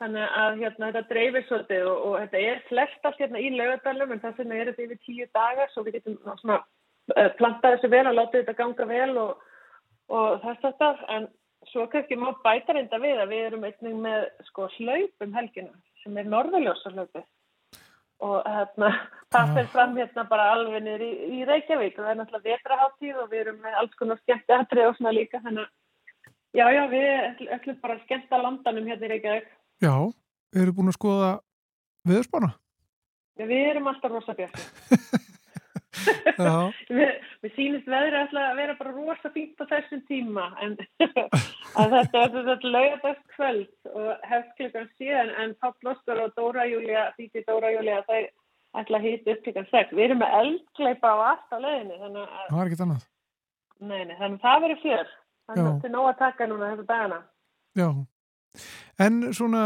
Þannig að hérna, þetta dreifir svolítið og, og þetta er flest allt hérna í laugadalum en þess vegna er þetta yfir tíu dagar svo við getum svona, uh, plantað þessu vel og látið þetta ganga vel og, og þess að það en svo kannski má bæta reynda við að við erum einnig með sko hlaup um helgina sem er norðaljósa hlaupið og hérna, það fyrir fram hérna bara alveg niður í, í Reykjavík. Og það er náttúrulega vetraháttíð og við erum með alls konar skemmt aðtrið og svona líka þannig að já, já, við ætlum bara að skemmta landanum hérna í Reykjavík. Já, við erum búin að skoða viðspána við erum alltaf rosa <laughs> við sínist veðri að vera bara rosa fínt á þessum tíma en <laughs> þetta er þetta lögadagskvöld og hefst klukkan 7 en Páll Óskar og Dóra Júlia, Díti Dóra Júlia, það ætla að hýta upp klukkan 6. Við erum með eldkleipa á allt á leðinu. Það var ekkert annað. Nei, nei, þannig að það verður fjör. Þannig að þetta er nóg að taka núna þessu dagana. Já, en svona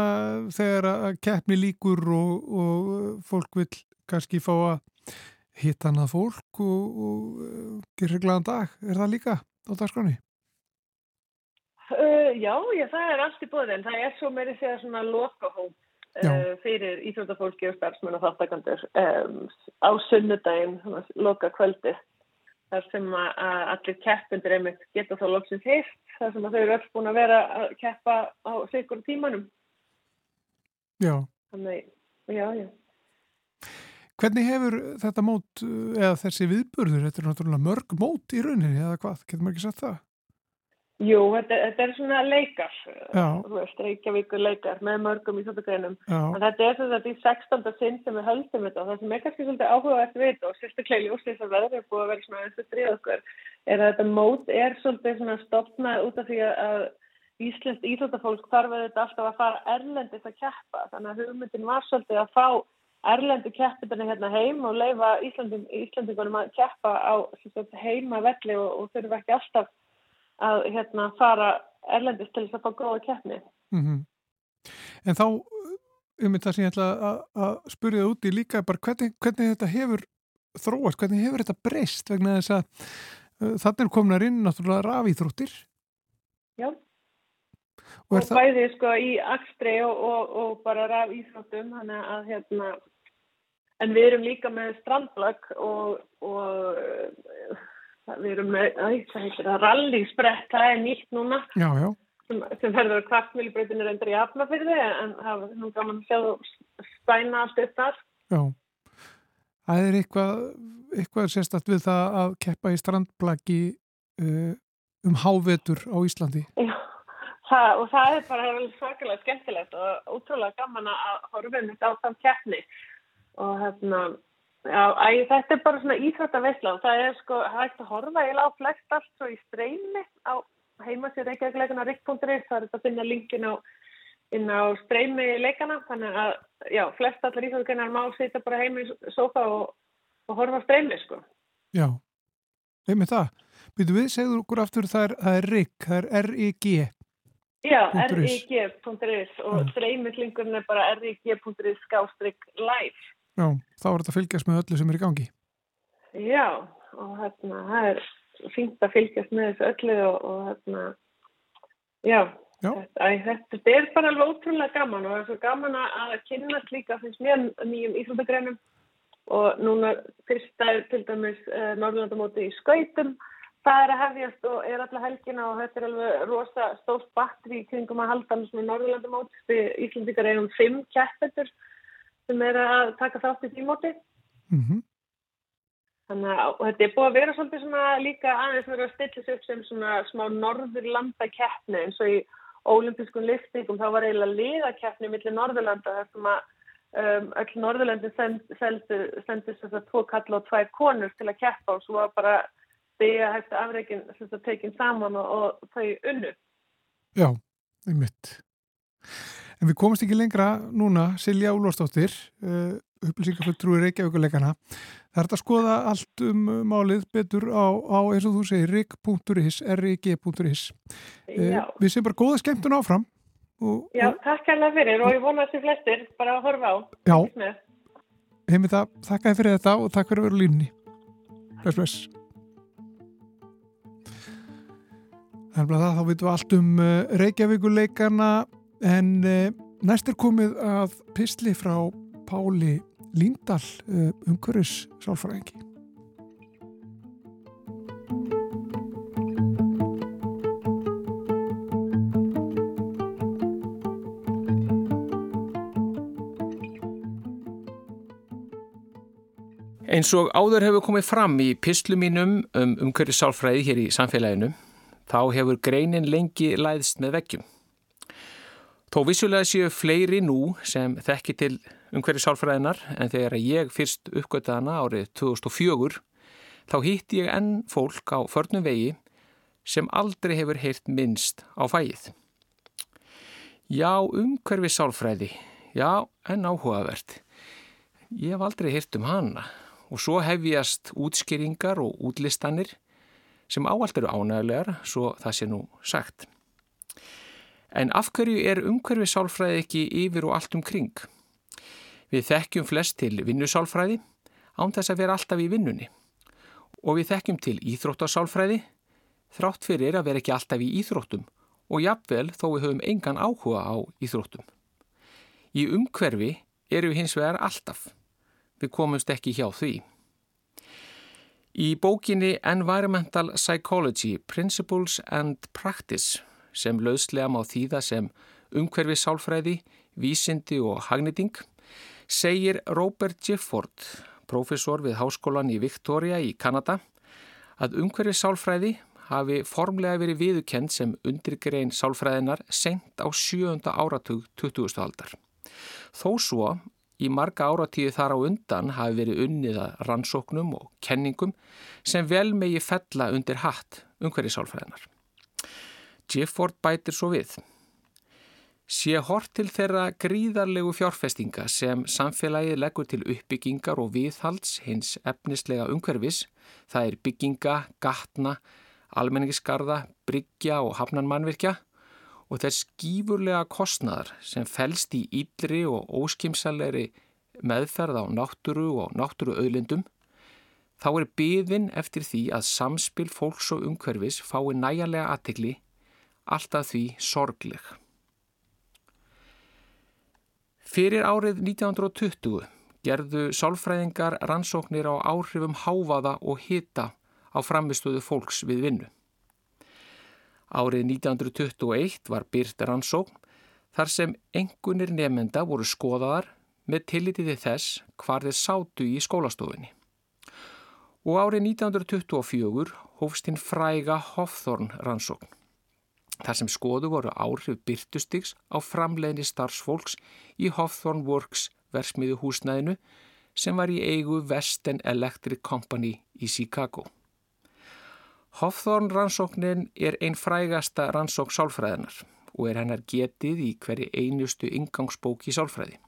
þegar að keppni líkur og, og fólk vil kannski fá að hitta hana fólk og, og gera glæðan dag, er það líka á dagskroni? Uh, já, já, það er allt í bóðin. Það er svo meiri segja svona lokahóp uh, fyrir íþrótafólki og starfsmenn og þáttakandur um, á sunnudaginn, loka kvöldi. Þar sem að allir keppundir einmitt geta þá loksins heilt, þar sem að þau eru öll búin að vera að keppa á sikur tímanum. Já. Þannig, já, já. Hvernig hefur þetta mót, eða þessi viðburður, þetta er náttúrulega mörg mót í rauninni, eða hvað, getur maður ekki sagt það? Jú, þetta, þetta er svona leikar, þú veist, Reykjavíkur leikar með mörgum í svona greinum. En þetta er þetta í 16. sinn sem við höldum þetta og það sem er kannski svolítið áhugavert við þetta og sérstaklega í úrslis að verður búið að vera svona eins og stríð okkur, er að þetta mót er svolítið svona stopnað út af því að Íslands íþróttafólk þarf þetta alltaf að fara erlendist að keppa. Þannig að hugmyndin var svolítið að fá erlendu keppindana hérna heim og leifa Íslanding, Íslandingunum að keppa á heima velli og, og þurfa ekki alltaf að hérna fara erlendist til þess að fá góða keppni. Mm -hmm. En þá, um þetta sem ég ætla að, að spurja úti líka, bara hvernig, hvernig þetta hefur þróast, hvernig hefur þetta breyst vegna þess að uh, þannig komnar inn náttúrulega rafíþróttir? Já. Og, og bæði sko í Akstri og, og, og bara rafíþróttum, þannig að hérna, en við erum líka með strandlag og við erum með, rallysbrett, það er nýtt núna. Já, já. sem, sem verður að kvartmjölubreytinu reyndir í afnafyrði en það er nú gaman að sjá þú spæna allt þar. Já, það er eitthvað eitthvað sérstatt við það að keppa í strandblaki uh, um hávetur á Íslandi. Já, það, og það er bara svakalega skemmtilegt og útrúlega gaman að horfa um þetta á þann keppni og hérna Já, æ, þetta er bara svona íþrættaveysla og það er sko hægt að horfa eiginlega á flest allt svo í streymi á heimasið reykjagleikana rik.is það er þetta að finna linkin á, inn á streymi leikana þannig að já, flest allar íþrættakeinar má sýta bara heim í sofa og, og horfa streymi sko. Já, einmitt það. Býtu við, segður okkur aftur það er, það er rik, það er R-I-G. Já, rig.is og streymiklingun er bara rig.is skástrygg live. Já, þá er þetta að fylgjast með öllu sem er í gangi. Já, og hérna, það er fint að fylgjast með þessu öllu og, og hérna, já, já. Þetta, æ, þetta er bara alveg ótrúlega gaman og það er svo gaman að kynast líka finnst mér nýjum íþróttagreinum og núna fyrsta er til dæmis uh, Norrlandamóti í skautum, það er að hefjast og er alltaf helgina og þetta er alveg rosa stórt batteri kringum að halda með Norrlandamóti, Íslandikar eigum fimm kættetur sem er að taka þátt í tímóti. Mm -hmm. Þannig að þetta er búið að vera svolítið svona líka aðeins verið að stilla sig upp sem svona smá norðurlanda keppni eins og í ólimpískun liftingum þá var eiginlega liðakeppni millir norðurlanda þar sem að um, öll norðurlandi sendist þess að tvo kalla og tvær konur til að keppa og svo var bara að hægt afreikin að tekja saman og, og þau unnu. Já, einmitt. En við komumst ekki lengra núna, Silja Úlvarsdóttir, uh, upplýsingafulltrúi Reykjavíkuleikana. Það er að skoða allt um málið betur á, á eins og þú segir, rig.is, rig.is. Uh, við séum bara góða skemmtun áfram. Og, Já, og, takk alveg fyrir og ég vona þessi flestir bara að horfa á. Já, heimið það, þakka þið fyrir þetta og takk fyrir að vera línni. Bless, bless. Þannig að það, þá vitum við allt um uh, Reykjavíkuleikana En eh, næst er komið að pysli frá Páli Líndal eh, umhverfis sálfræðingi. Eins og áður hefur komið fram í pyslu mínum um umhverfis sálfræði hér í samfélaginu, þá hefur greinin lengi læðst með veggjum. Þó vissulega séu fleiri nú sem þekki til umhverju sálfræðinar en þegar ég fyrst uppgötta hana árið 2004 þá hýtti ég enn fólk á förnum vegi sem aldrei hefur heyrt minnst á fæið. Já, umhverfi sálfræði. Já, en áhugavert. Ég hef aldrei hirt um hana og svo hefjast útskýringar og útlistanir sem áallt eru ánægulegar, svo það sé nú sagt. En af hverju er umhverfi sálfræði ekki yfir og allt um kring? Við þekkjum flest til vinnusálfræði án þess að vera alltaf í vinnunni og við þekkjum til íþróttasálfræði þrátt fyrir að vera ekki alltaf í íþróttum og jafnvel þó við höfum engan áhuga á íþróttum. Í umhverfi eru við hins vegar alltaf. Við komumst ekki hjá því. Í bókinni Environmental Psychology Principles and Practice sem löðslega má þýða sem umhverfi sálfræði, vísindi og hagnýting segir Robert Gifford, profesor við Háskólan í Victoria í Kanada, að umhverfi sálfræði hafi formlega verið viðukend sem undirgrein sálfræðinar sent á sjönda áratug 20. aldar. Þó svo í marga áratíði þar á undan hafi verið unniða rannsóknum og kenningum sem vel megi fella undir hatt umhverfi sálfræðinar. Gifford bætir svo við. Sé hort til þeirra gríðarlegu fjárfestinga sem samfélagið leggur til uppbyggingar og viðhalds hins efnislega umhverfis, það er bygginga, gatna, almenningisgarða, bryggja og hafnanmannvirkja og þess skýfurlega kostnaðar sem fælst í ídri og óskimsalegri meðferð á náttúru og náttúru auðlindum, þá er byðin eftir því að samspil fólks og umhverfis fái næjanlega aðtikli alltaf því sorgleg. Fyrir árið 1920 gerðu sálfræðingar rannsóknir á áhrifum háfaða og hita á framistöðu fólks við vinnu. Árið 1921 var byrt rannsókn þar sem engunir nefnenda voru skoðaðar með tillitiði þess hvar þeir sátu í skólastofunni. Og árið 1924 hófst hinn fræga Hofþorn rannsókn þar sem skoðu voru áhrif byrtustiks á framleginni starfsfólks í Hawthorne Works versmiðu húsnæðinu sem var í eigu Western Electric Company í Chicago. Hawthorne rannsóknin er einn frægasta rannsók sálfræðinar og er hennar getið í hverju einustu ingangsbóki sálfræði.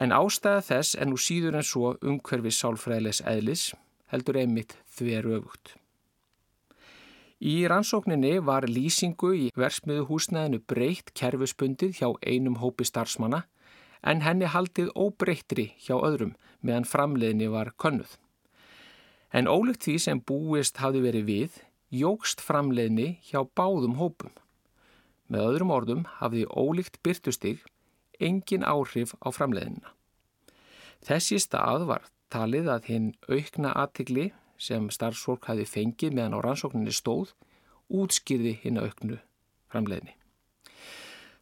En ástæða þess en nú síður en svo umhverfið sálfræðilegs eðlis heldur einmitt þveru öfugt. Í rannsókninni var lýsingu í versmiðuhúsnaðinu breytt kerfusbundið hjá einum hópi starfsmanna en henni haldið óbreyttri hjá öðrum meðan framleiðinni var könnuð. En ólíkt því sem búist hafi verið við, jógst framleiðinni hjá báðum hópum. Með öðrum orðum hafði ólíkt byrtustig engin áhrif á framleiðinna. Þessi stað var talið að hinn aukna aðtikli sem starfsfólk hafi fengið meðan á rannsókninni stóð útskýrði hinn auknu framleiðni.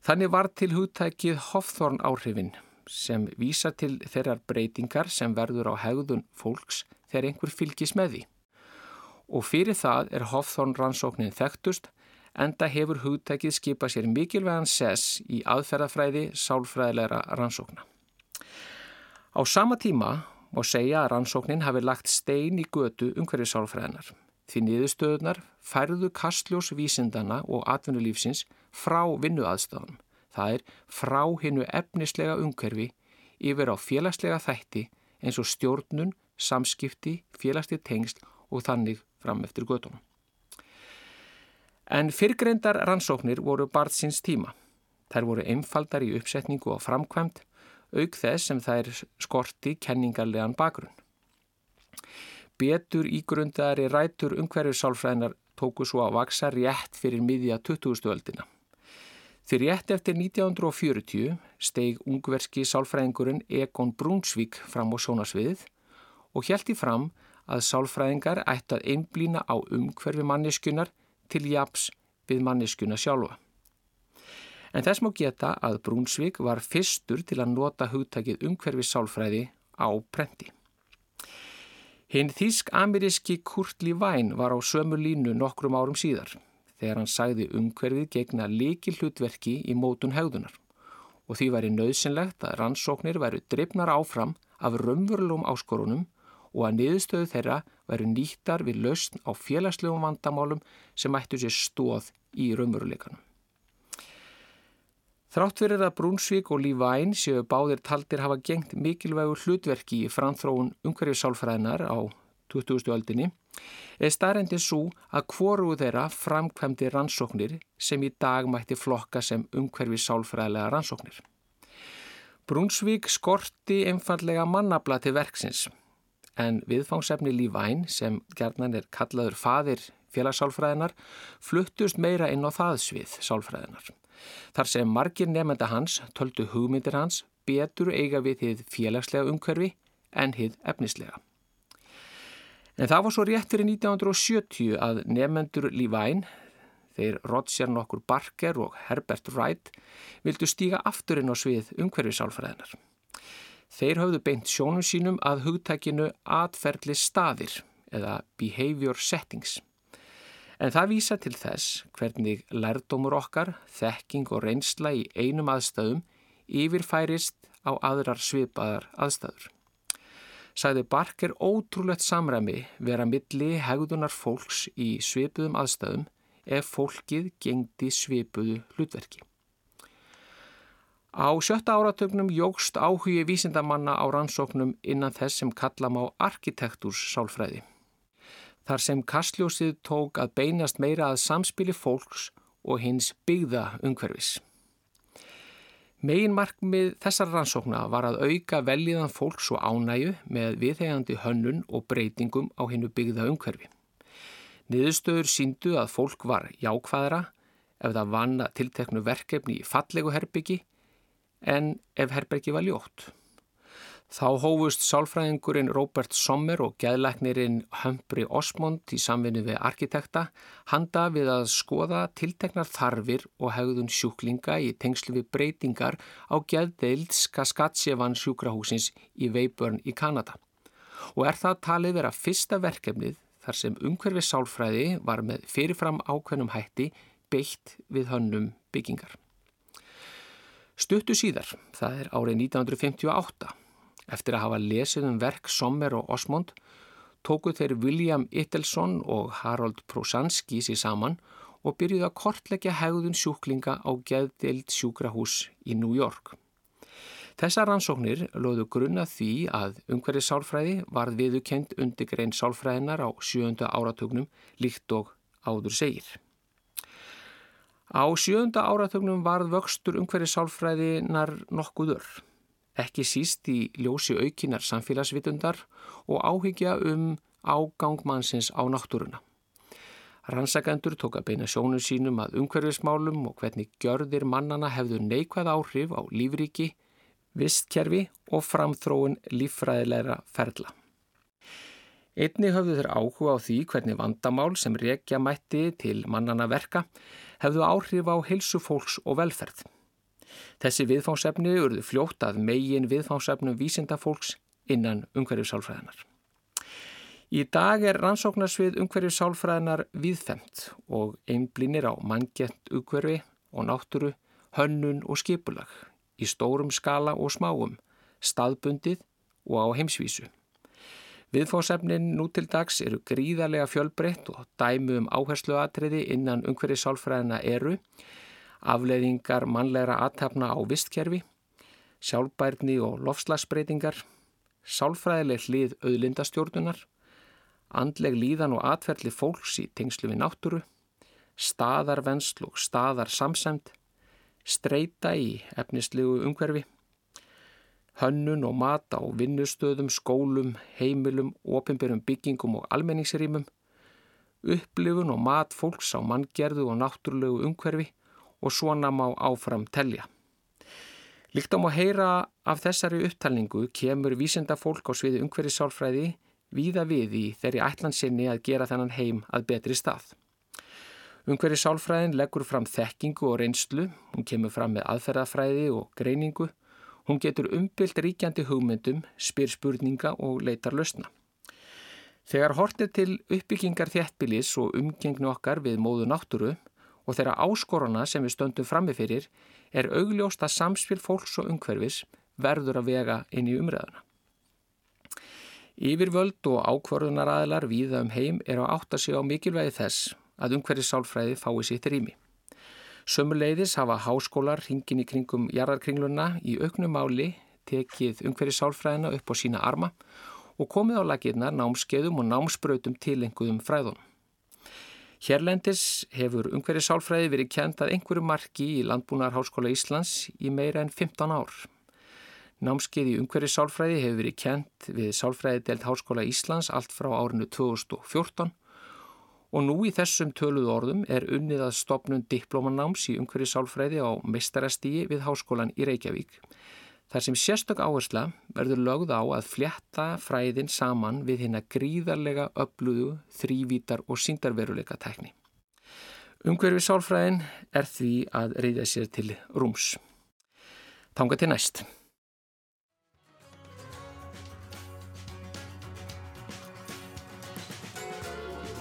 Þannig var til hugtækið Hofþorn áhrifin sem vísa til þeirrar breytingar sem verður á hegðun fólks þegar einhver fylgis með því. Og fyrir það er Hofþorn rannsóknin þekktust enda hefur hugtækið skipað sér mikilvægan sess í aðferðafræði sálfræðilegra rannsókna. Á sama tíma má segja að rannsóknin hafi lagt stein í götu umhverju sálfræðinar. Því niðurstöðunar færðu kastljós vísindana og atvinnulífsins frá vinnuaðstafnum. Það er frá hinnu efnislega umhverfi yfir á félagslega þætti eins og stjórnun, samskipti, félagslega tengsl og þannig fram eftir götunum. En fyrrgrendar rannsóknir voru barðsins tíma. Þær voru einfaldar í uppsetningu og framkvæmt auk þess sem er skorti kenningarlegan bakgrunn. Betur ígrundaðari rætur umhverfisálfræðinar tóku svo að vaksa rétt fyrir miðja 20. öldina. Því rétt eftir 1940 steig ungverski sálfræðingurinn Egon Brunsvík fram á sjónasviðið og hjælti fram að sálfræðingar ætti að einblýna á umhverfi manneskunar til japs við manneskuna sjálfa. En þess má geta að Brúnsvík var fyrstur til að nota hugtakið umhverfi sálfræði á prenti. Hinn þýsk-ameríski Kurt Lewein var á sömu línu nokkrum árum síðar þegar hann sagði umhverfið gegna líki hlutverki í mótun hegðunar og því væri nöðsynlegt að rannsóknir væru drifnar áfram af raunverulegum áskorunum og að niðurstöðu þeirra væru nýttar við lausn á félagslegum vandamálum sem ættu sér stóð í raunveruleikanum. Þrátt fyrir að Brúnsvík og Lífæn séu báðir taldir hafa gengt mikilvægur hlutverki í framþróun umhverfisálfræðinar á 20. öldinni er starrendi svo að hvoru þeirra framkvæmdi rannsóknir sem í dag mætti flokka sem umhverfisálfræðilega rannsóknir. Brúnsvík skorti einfallega mannabla til verksins en viðfangsefni Lífæn sem gerðnan er kallaður fadir félagsálfræðinar fluttust meira inn á það svið sálfræðinar. Þar sem margir nefnda hans töldu hugmyndir hans betur eiga við þið félagslega umhverfi en þið efnislega. En það var svo rétt fyrir 1970 að nefnendur Lífæn, þeir Roger nokkur Barker og Herbert Wright, vildu stíga afturinn á svið umhverfisálfræðinar. Þeir höfðu beint sjónum sínum að hugtækinu atferðli staðir eða behavior settings. En það vísa til þess hvernig lærdómur okkar, þekking og reynsla í einum aðstæðum yfirfærist á aðrar svipaðar aðstæður. Sæði Barker ótrúlegt samræmi vera milli hegðunar fólks í svipuðum aðstæðum ef fólkið gengdi svipuðu hlutverki. Á sjötta áratögnum jógst áhugi vísindamanna á rannsóknum innan þess sem kallam á arkitektúrs sálfræði þar sem kastljósið tók að beinast meira að samspili fólks og hins byggða umhverfis. Megin markmið þessar rannsókna var að auka veljiðan fólks og ánæju með viðhegandi hönnun og breytingum á hinnu byggða umhverfi. Niðurstöður síndu að fólk var jákvæðra ef það vann að tilteknu verkefni í fallegu herbyggi en ef herbyggi var ljótt. Þá hófust sálfræðingurinn Robert Sommer og gæðleiknirinn Humphrey Osmond í samvinni við arkitekta handa við að skoða tilteknar þarfir og hegðun sjúklinga í tengslu við breytingar á gæðdeild Skaskatsjevan sjúkrahúsins í Veyburn í Kanada. Og er það talið vera fyrsta verkefnið þar sem umhverfi sálfræði var með fyrirfram ákveðnum hætti beitt við hönnum byggingar. Stuttu síðar, það er árið 1958, Eftir að hafa lesið um verk Sommer og Osmond tóku þeir William Ittelsson og Harold Prosanski sér saman og byrjuði að kortleggja hegðun sjúklinga á geðdild sjúkrahús í New York. Þessar rannsóknir loðu grunna því að umhverfið sálfræði varð viðukent undir grein sálfræðinar á sjönda áratugnum líkt og áður segir. Á sjönda áratugnum varð vöxtur umhverfið sálfræðinar nokkuður ekki síst í ljósi aukinar samfélagsvitundar og áhyggja um ágangmannsins á náttúruna. Rannsakendur tók að beina sjónu sínum að umhverfismálum og hvernig gjörðir mannana hefðu neikvæð áhrif á lífriki, vistkerfi og framþróun líffræðilegra ferla. Einni höfðu þeir áhuga á því hvernig vandamál sem rekja mætti til mannana verka hefðu áhrif á hilsu fólks og velferð. Þessi viðfánsefni urðu fljótt að megin viðfánsefnum vísindafólks innan umhverjusálfræðinar. Í dag er rannsóknarsvið umhverjusálfræðinar viðfemt og einblínir á manngett umhverfi og náttúru, hönnun og skipulag í stórum skala og smáum, staðbundið og á heimsvísu. Viðfósefnin nú til dags eru gríðarlega fjölbreytt og dæmu um áhersluatriði innan umhverjusálfræðina eru afleiðingar mannlegra aðtapna á vistkerfi, sjálfbærni og lofslagsbreytingar, sálfræðileg hlið auðlindastjórnunar, andleg líðan og atferðli fólks í tengslu við náttúru, staðarvennsl og staðarsamsend, streyta í efnislegu umhverfi, hönnun og mata á vinnustöðum, skólum, heimilum, ofinbjörnum byggingum og almenningsrýmum, upplifun og mat fólks á manngerðu og náttúrulegu umhverfi og svona má áfram telja. Líkt á má heyra af þessari upptalningu kemur vísenda fólk á sviði umhverfisálfræði víða við í þeirri ætlansinni að gera þennan heim að betri stað. Umhverfisálfræðin leggur fram þekkingu og reynslu, hún kemur fram með aðferðafræði og greiningu, hún getur umbylt ríkjandi hugmyndum, spyr spurninga og leitar lausna. Þegar hortið til uppbyggingar þjættbilis og umgengnu okkar við móðu náttúru og þeirra áskoruna sem við stöndum frammefyrir er augljóst að samspil fólks og umhverfis verður að vega inn í umræðuna. Yfirvöld og ákvörðunar aðlar viða um heim er að sé á mikilvægi þess að umhverfis sálfræði fái sitt rými. Sömuleiðis hafa háskólar hringin í kringum jarðarkringluna í auknum máli tekið umhverju sálfræðina upp á sína arma og komið á laginnar námskeiðum og námsbrautum tilenguðum fræðunum. Hérlendis hefur umhverju sálfræði verið kjent að einhverju marki í Landbúnarháskóla Íslands í meira en 15 ár. Námskeið í umhverju sálfræði hefur verið kjent við Sálfræði delt Háskóla Íslands allt frá árinu 2014 og nú í þessum töluðu orðum er unnið að stopnum diplomanáms í umhverju sálfræði á meistarastígi við Háskólan í Reykjavík. Þar sem sérstök áhersla verður lögð á að fljetta fræðin saman við hérna gríðarlega öflugu, þrývítar og síndarveruleika tekni. Umhverfi sálfræðin er því að reyða sér til rúms. Tanga til næst.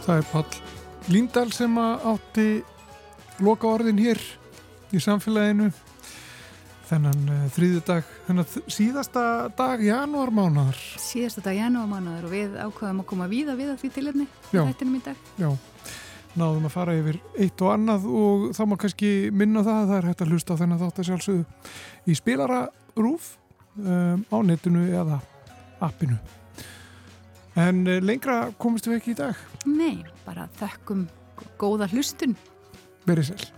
Það er Pall Líndal sem átti loka orðin hér í samfélaginu þennan uh, þrýðu dag, þennan síðasta dag janúarmánaðar. Síðasta dag janúarmánaðar og við ákvaðum að koma víða við að því tilhefni þættinum í dag. Já, náðum að fara yfir eitt og annað og þá má kannski minna það að það er hægt að hlusta á þennan þátt að sjálfsögðu í spilara rúf um, á netinu eða appinu. En uh, lengra komistu ekki í dag? Nei, bara þekkum góða hlustun. Verið sér.